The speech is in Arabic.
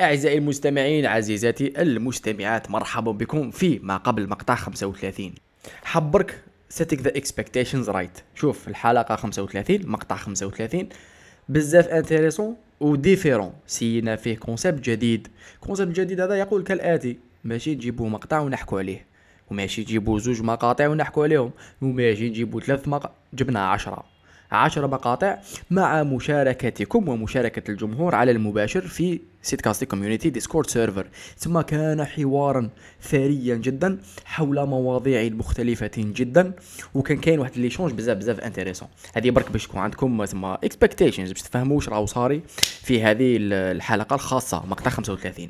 أعزائي المستمعين عزيزاتي المستمعات مرحبا بكم في ما قبل مقطع 35 برك setting the expectations right. شوف الحلقة 35 مقطع 35 بزاف intéressant و différent سينا فيه concept جديد. concept جديد هذا يقول كالآتي ماشي تجيبوا مقطع ونحكوا عليه. وماشي تجيبوا زوج مقاطع ونحكوا عليهم. وماشي تجيبوا ثلاث مقاطع جبنا عشرة. عشر مقاطع مع مشاركتكم ومشاركة الجمهور على المباشر في سيتكاستي community Discord server ثم كان حوارا ثريا جدا حول مواضيع مختلفة جدا وكان كاين واحد l'échange بزاف بزاف intéressant هذه برك باش تكون عندكم the expectations باش تفهموا واش راهو صاري في هذه الحلقة الخاصة مقطع 35